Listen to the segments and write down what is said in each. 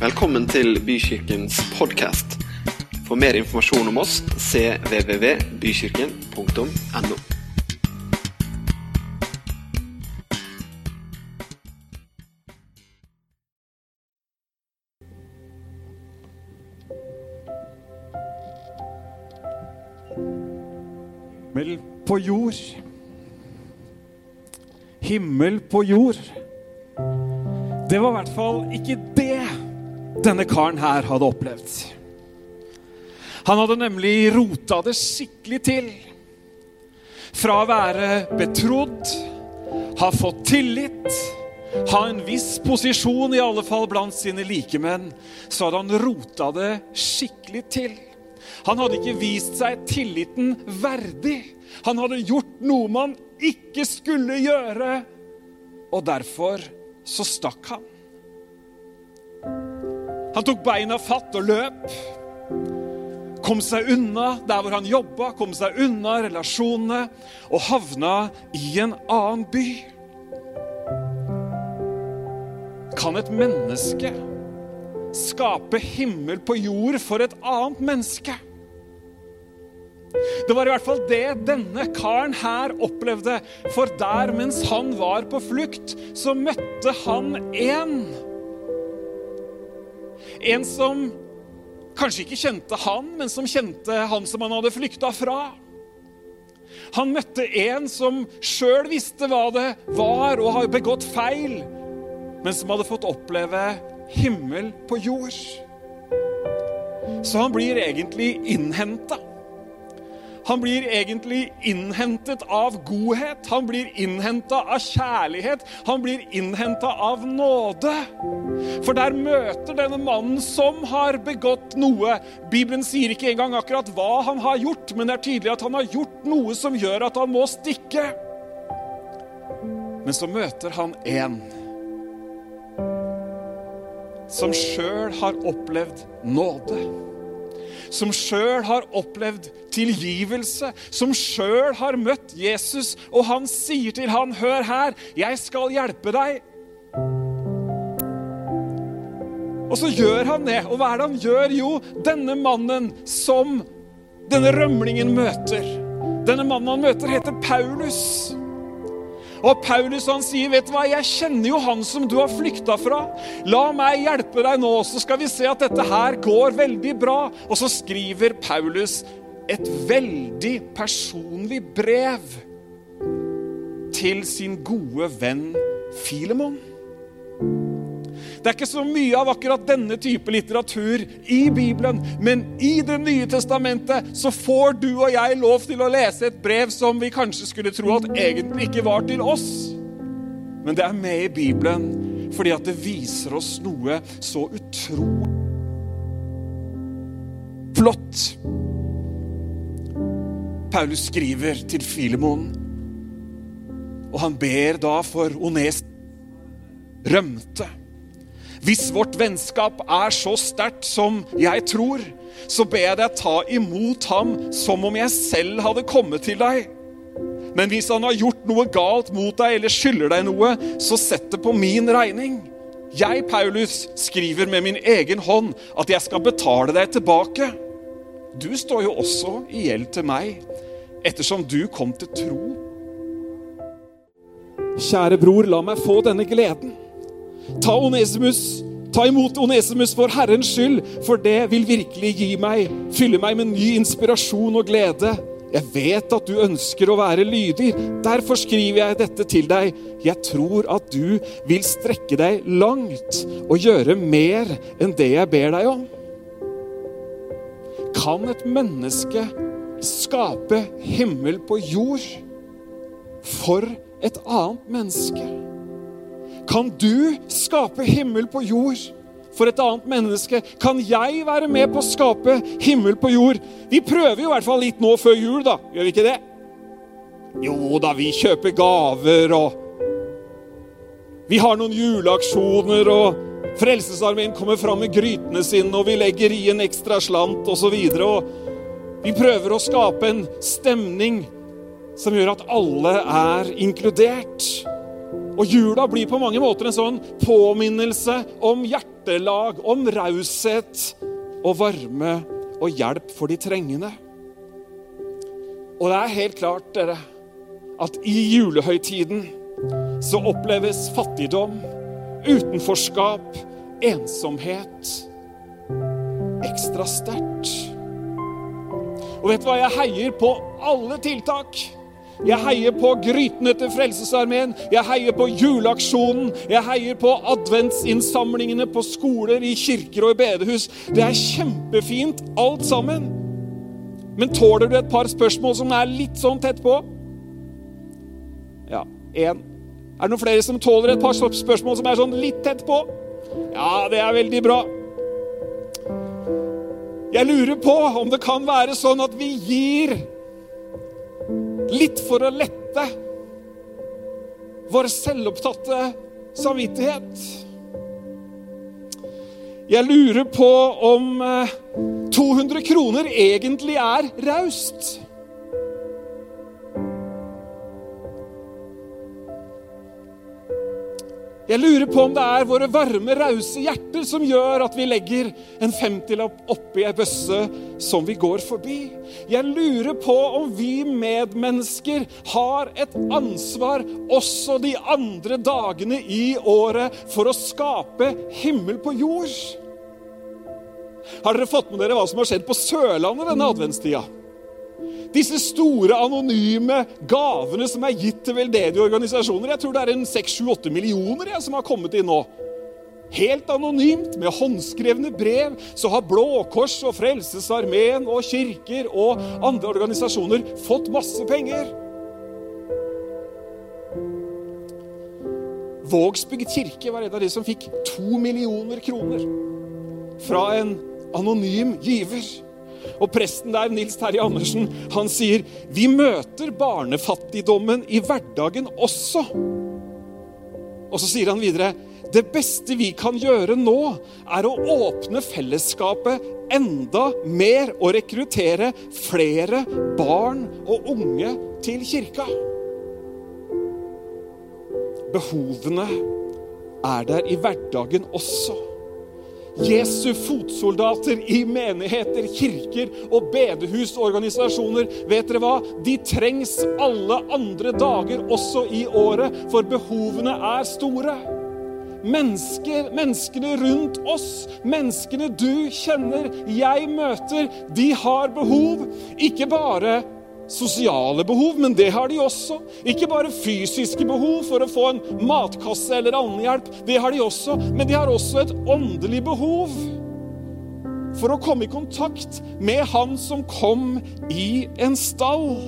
Velkommen til Bykirkens podkast. For mer informasjon om oss cvvvbykirken.no. Himmel på jord. Himmel på jord. Det var i hvert fall ikke det denne karen her hadde opplevd. Han hadde nemlig rota det skikkelig til. Fra å være betrodd, ha fått tillit, ha en viss posisjon, i alle fall blant sine likemenn, så hadde han rota det skikkelig til. Han hadde ikke vist seg tilliten verdig. Han hadde gjort noe man ikke skulle gjøre, og derfor så stakk han. Han tok beina fatt og løp. Kom seg unna der hvor han jobba, kom seg unna relasjonene og havna i en annen by. Kan et menneske skape himmel på jord for et annet menneske? Det var i hvert fall det denne karen her opplevde. For der mens han var på flukt, så møtte han en. En som kanskje ikke kjente han, men som kjente han som han hadde flykta fra. Han møtte en som sjøl visste hva det var og har begått feil, men som hadde fått oppleve himmel på jord. Så han blir egentlig innhenta. Han blir egentlig innhentet av godhet. Han blir innhenta av kjærlighet. Han blir innhenta av nåde. For der møter denne mannen som har begått noe. Bibelen sier ikke engang akkurat hva han har gjort, men det er tydelig at han har gjort noe som gjør at han må stikke. Men så møter han en som sjøl har opplevd nåde som sjøl har opplevd tilgivelse, som sjøl har møtt Jesus, og han sier til han, 'Hør her, jeg skal hjelpe deg'. Og så gjør han det. Og hva er det han gjør? Jo, denne mannen som denne rømlingen møter Denne mannen han møter, heter Paulus. Og Paulus han sier, 'Vet du hva, jeg kjenner jo han som du har flykta fra.' 'La meg hjelpe deg nå, så skal vi se at dette her går veldig bra.' Og så skriver Paulus et veldig personlig brev til sin gode venn Filemon. Det er ikke så mye av akkurat denne type litteratur i Bibelen, men i Det nye testamentet så får du og jeg lov til å lese et brev som vi kanskje skulle tro at egentlig ikke var til oss. Men det er med i Bibelen fordi at det viser oss noe så utrolig flott. Paulus skriver til Filemon, og han ber da for Ones rømte. Hvis vårt vennskap er så sterkt som jeg tror, så ber jeg deg ta imot ham som om jeg selv hadde kommet til deg. Men hvis han har gjort noe galt mot deg eller skylder deg noe, så sett det på min regning. Jeg, Paulus, skriver med min egen hånd at jeg skal betale deg tilbake. Du står jo også i gjeld til meg, ettersom du kom til tro. Kjære bror, la meg få denne gleden. Ta Onesimus, ta imot Onesimus for Herrens skyld, for det vil virkelig gi meg, fylle meg med ny inspirasjon og glede. Jeg vet at du ønsker å være lydig, derfor skriver jeg dette til deg. Jeg tror at du vil strekke deg langt og gjøre mer enn det jeg ber deg om. Kan et menneske skape himmel på jord for et annet menneske? Kan du skape himmel på jord for et annet menneske? Kan jeg være med på å skape himmel på jord? Vi prøver jo i hvert fall litt nå før jul, da. Gjør vi ikke det? Jo da, vi kjøper gaver og Vi har noen juleaksjoner, og Frelsesarmeen kommer fram med grytene sine, og vi legger i en ekstra slant osv. Vi prøver å skape en stemning som gjør at alle er inkludert. Og jula blir på mange måter en sånn påminnelse om hjertelag, om raushet og varme og hjelp for de trengende. Og det er helt klart, dere, at i julehøytiden så oppleves fattigdom, utenforskap, ensomhet ekstra sterkt. Og vet du hva? Jeg heier på alle tiltak. Jeg heier på Grytene til Frelsesarmeen. Jeg heier på juleaksjonen. Jeg heier på adventsinnsamlingene på skoler, i kirker og i bedehus. Det er kjempefint, alt sammen. Men tåler du et par spørsmål som er litt sånn tett på? Ja, én. Er det noen flere som tåler et par spørsmål som er sånn litt tett på? Ja, det er veldig bra. Jeg lurer på om det kan være sånn at vi gir litt for å lette vår selvopptatte samvittighet. Jeg lurer på om 200 kroner egentlig er raust. Jeg lurer på om det er våre varme, rause hjerter som gjør at vi legger en femtilapp oppi ei bøsse som vi går forbi. Jeg lurer på om vi medmennesker har et ansvar også de andre dagene i året for å skape himmel på jord. Har dere fått med dere hva som har skjedd på Sørlandet denne adventstida? Disse store, anonyme gavene som er gitt til veldedige organisasjoner. Jeg tror det er en 6-7-8 millioner jeg, som har kommet inn nå. Helt anonymt, med håndskrevne brev, så har Blå Kors og Frelsesarmeen og kirker og andre organisasjoner fått masse penger. Vågsbygd kirke var en av de som fikk to millioner kroner fra en anonym giver. Og presten der, Nils Terje Andersen, han sier vi møter barnefattigdommen i hverdagen også. Og så sier han videre det beste vi kan gjøre nå, er å åpne fellesskapet enda mer og rekruttere flere barn og unge til kirka. Behovene er der i hverdagen også. Jesu fotsoldater i menigheter, kirker og bedehusorganisasjoner. Vet dere hva? De trengs alle andre dager også i året, for behovene er store. Mennesker, menneskene rundt oss, menneskene du kjenner, jeg møter, de har behov. Ikke bare sosiale behov, men det har de også. Ikke bare fysiske behov for å få en matkasse eller annen hjelp. Det har de også, men de har også et åndelig behov for å komme i kontakt med Han som kom i en stall.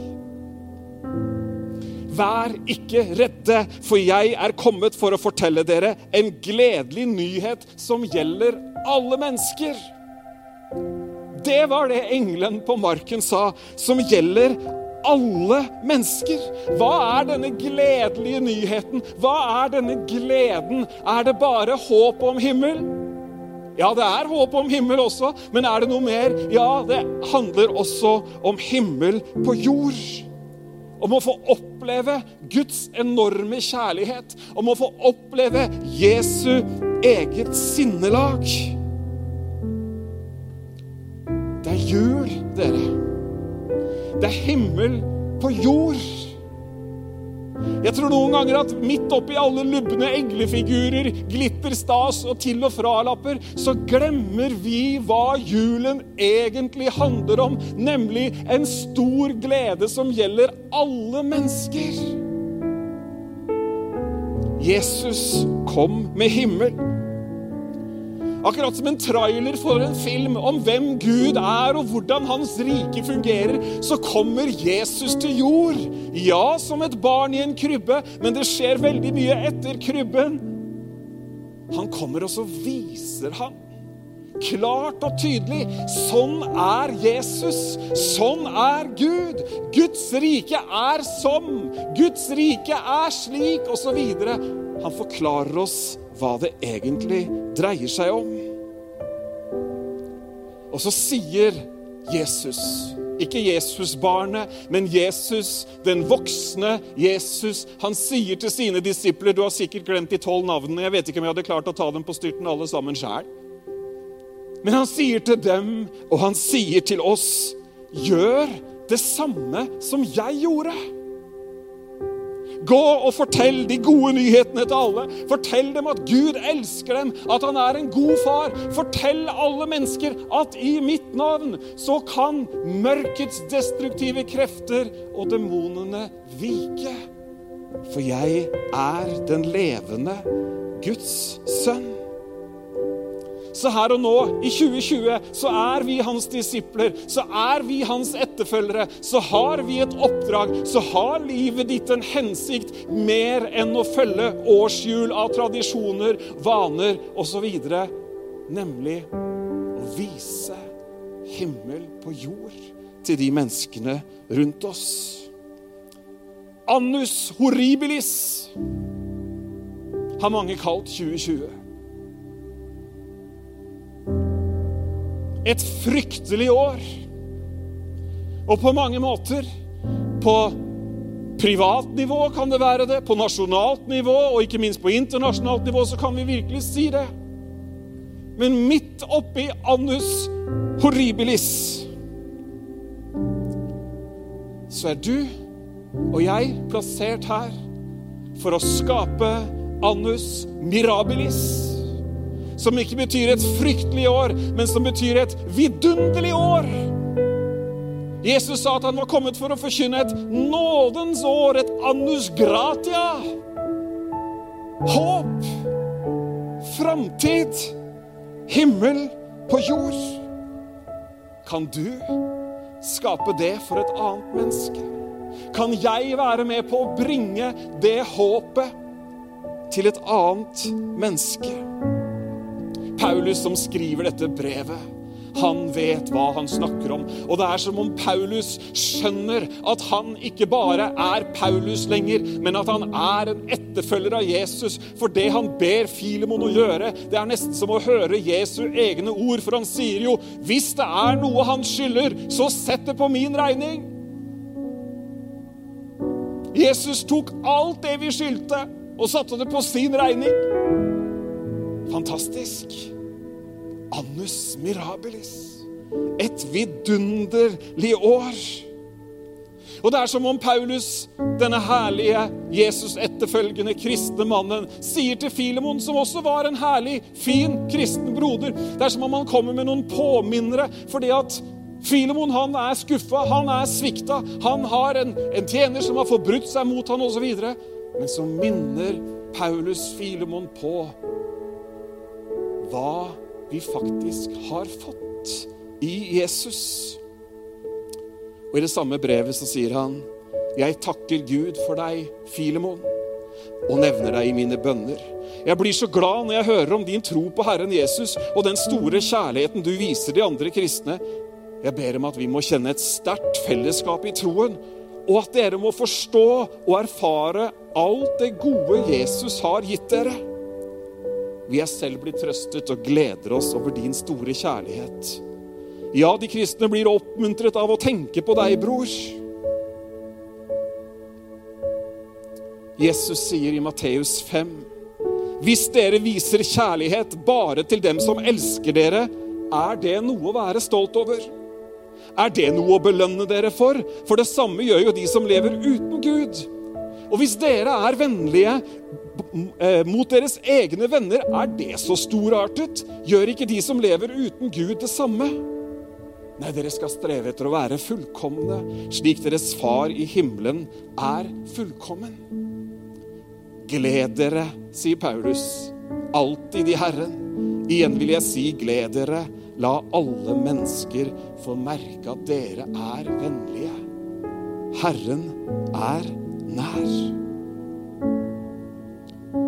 Vær ikke redde, for jeg er kommet for å fortelle dere en gledelig nyhet som gjelder alle mennesker. Det var det engelen på marken sa, som gjelder alle mennesker. Hva er denne gledelige nyheten? Hva er denne gleden? Er det bare håp om himmel? Ja, det er håp om himmel også, men er det noe mer? Ja, det handler også om himmel på jord. Om å få oppleve Guds enorme kjærlighet. Om å få oppleve Jesu eget sinnelag. Jul, dere. Det er himmel på jord. Jeg tror noen ganger at midt oppi alle lubne englefigurer, glitter, stas og til- og fralapper, så glemmer vi hva julen egentlig handler om, nemlig en stor glede som gjelder alle mennesker. Jesus kom med himmel. Akkurat som en trailer for en film om hvem Gud er og hvordan hans rike fungerer, så kommer Jesus til jord. Ja, som et barn i en krybbe, men det skjer veldig mye etter krybben. Han kommer, og så viser han klart og tydelig. Sånn er Jesus. Sånn er Gud. Guds rike er som. Guds rike er slik, osv. Han forklarer oss hva det egentlig dreier seg om. Og så sier Jesus Ikke Jesusbarnet, men Jesus, den voksne Jesus. Han sier til sine disipler Du har sikkert glemt de tolv navnene. Jeg vet ikke om jeg hadde klart å ta dem på styrten alle sammen sjæl. Men han sier til dem, og han sier til oss, gjør det samme som jeg gjorde. Gå og fortell de gode nyhetene til alle. Fortell dem at Gud elsker dem, at han er en god far. Fortell alle mennesker at i mitt navn så kan mørkets destruktive krefter og demonene vike. For jeg er den levende Guds sønn. Så her og nå, i 2020, så er vi hans disipler, så er vi hans etterfølgere. Så har vi et oppdrag, så har livet ditt en hensikt mer enn å følge årshjul av tradisjoner, vaner osv. Nemlig å vise himmel på jord til de menneskene rundt oss. Annus horribilis har mange kalt 2020. Et fryktelig år. Og på mange måter På privat nivå kan det være det, på nasjonalt nivå og ikke minst på internasjonalt nivå så kan vi virkelig si det. Men midt oppi annus horribilis så er du og jeg plassert her for å skape annus mirabilis som ikke betyr et fryktelig år, men som betyr et vidunderlig år. Jesus sa at han var kommet for å forkynne et nådens år, et annus gratia. Håp, framtid, himmel på jord. Kan du skape det for et annet menneske? Kan jeg være med på å bringe det håpet til et annet menneske? Paulus som skriver dette brevet. Han vet hva han snakker om. Og det er som om Paulus skjønner at han ikke bare er Paulus lenger, men at han er en etterfølger av Jesus. For det han ber Filemon å gjøre, det er nesten som å høre Jesu egne ord. For han sier jo, hvis det er noe han skylder, så sett det på min regning. Jesus tok alt det vi skyldte, og satte det på sin regning. Fantastisk. Annus mirabilis. Et vidunderlig år. Og det er som om Paulus, denne herlige Jesus-etterfølgende kristne mannen, sier til Filemon, som også var en herlig, fin kristen broder Det er som om han kommer med noen påminnere, fordi at Filemon han er skuffa, han er svikta, han har en, en tjener som har forbrutt seg mot han osv. Men så minner Paulus Filemon på hva vi faktisk har fått i Jesus. Og I det samme brevet så sier han, 'Jeg takker Gud for deg, Filemon, og nevner deg i mine bønner.' 'Jeg blir så glad når jeg hører om din tro på Herren Jesus' 'og den store kjærligheten du viser de andre kristne.' 'Jeg ber om at vi må kjenne et sterkt fellesskap i troen.' 'Og at dere må forstå og erfare alt det gode Jesus har gitt dere.' Vi er selv blitt trøstet og gleder oss over din store kjærlighet. Ja, de kristne blir oppmuntret av å tenke på deg, bror. Jesus sier i Matteus 5.: Hvis dere viser kjærlighet bare til dem som elsker dere, er det noe å være stolt over? Er det noe å belønne dere for? For det samme gjør jo de som lever uten Gud. Og hvis dere er vennlige Eh, mot deres egne venner, er det så storartet? Gjør ikke de som lever uten Gud, det samme? Nei, dere skal streve etter å være fullkomne, slik deres far i himmelen er fullkommen. Gled dere, sier Paulus, alltid i Herren. Igjen vil jeg si, gled dere. La alle mennesker få merke at dere er vennlige. Herren er nær.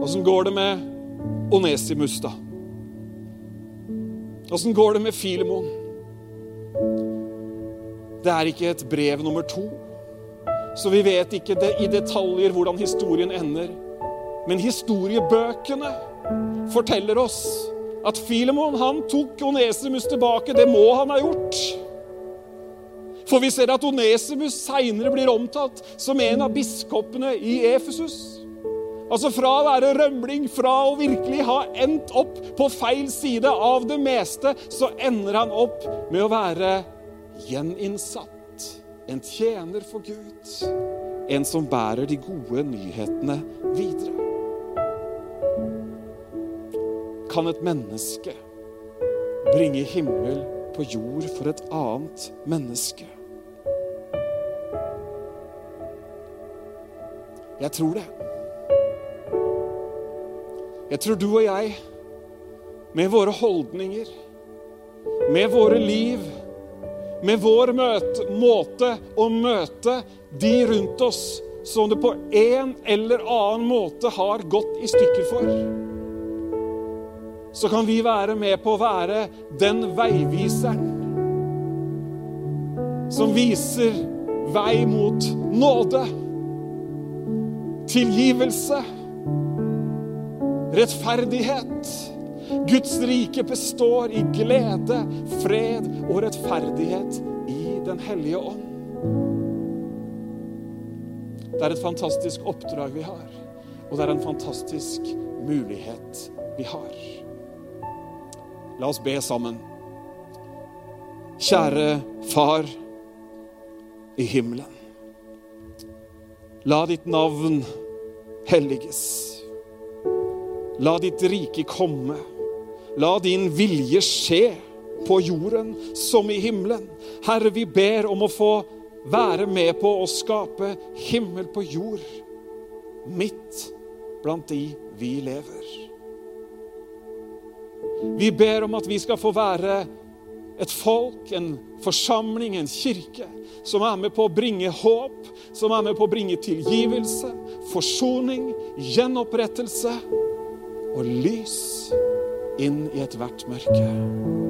Åssen går det med Onesimus, da? Åssen går det med Filemon? Det er ikke et brev nummer to, så vi vet ikke i detaljer hvordan historien ender. Men historiebøkene forteller oss at Filemon han tok Onesimus tilbake. Det må han ha gjort. For vi ser at Onesimus seinere blir omtalt som en av biskopene i Efesus. Altså Fra å være rømling, fra å virkelig ha endt opp på feil side av det meste, så ender han opp med å være gjeninnsatt. En tjener for Gud. En som bærer de gode nyhetene videre. Kan et menneske bringe himmel på jord for et annet menneske? Jeg tror det. Jeg tror du og jeg, med våre holdninger, med våre liv, med vår møte, måte å møte de rundt oss som det på en eller annen måte har gått i stykker for, så kan vi være med på å være den veiviseren som viser vei mot nåde, tilgivelse rettferdighet. Guds rike består i glede, fred og rettferdighet i Den hellige ånd. Det er et fantastisk oppdrag vi har, og det er en fantastisk mulighet vi har. La oss be sammen. Kjære Far i himmelen. La ditt navn helliges. La ditt rike komme. La din vilje skje på jorden som i himmelen. Herre, vi ber om å få være med på å skape himmel på jord midt blant de vi lever. Vi ber om at vi skal få være et folk, en forsamling, en kirke, som er med på å bringe håp, som er med på å bringe tilgivelse, forsoning, gjenopprettelse og lys inn i ethvert mørke.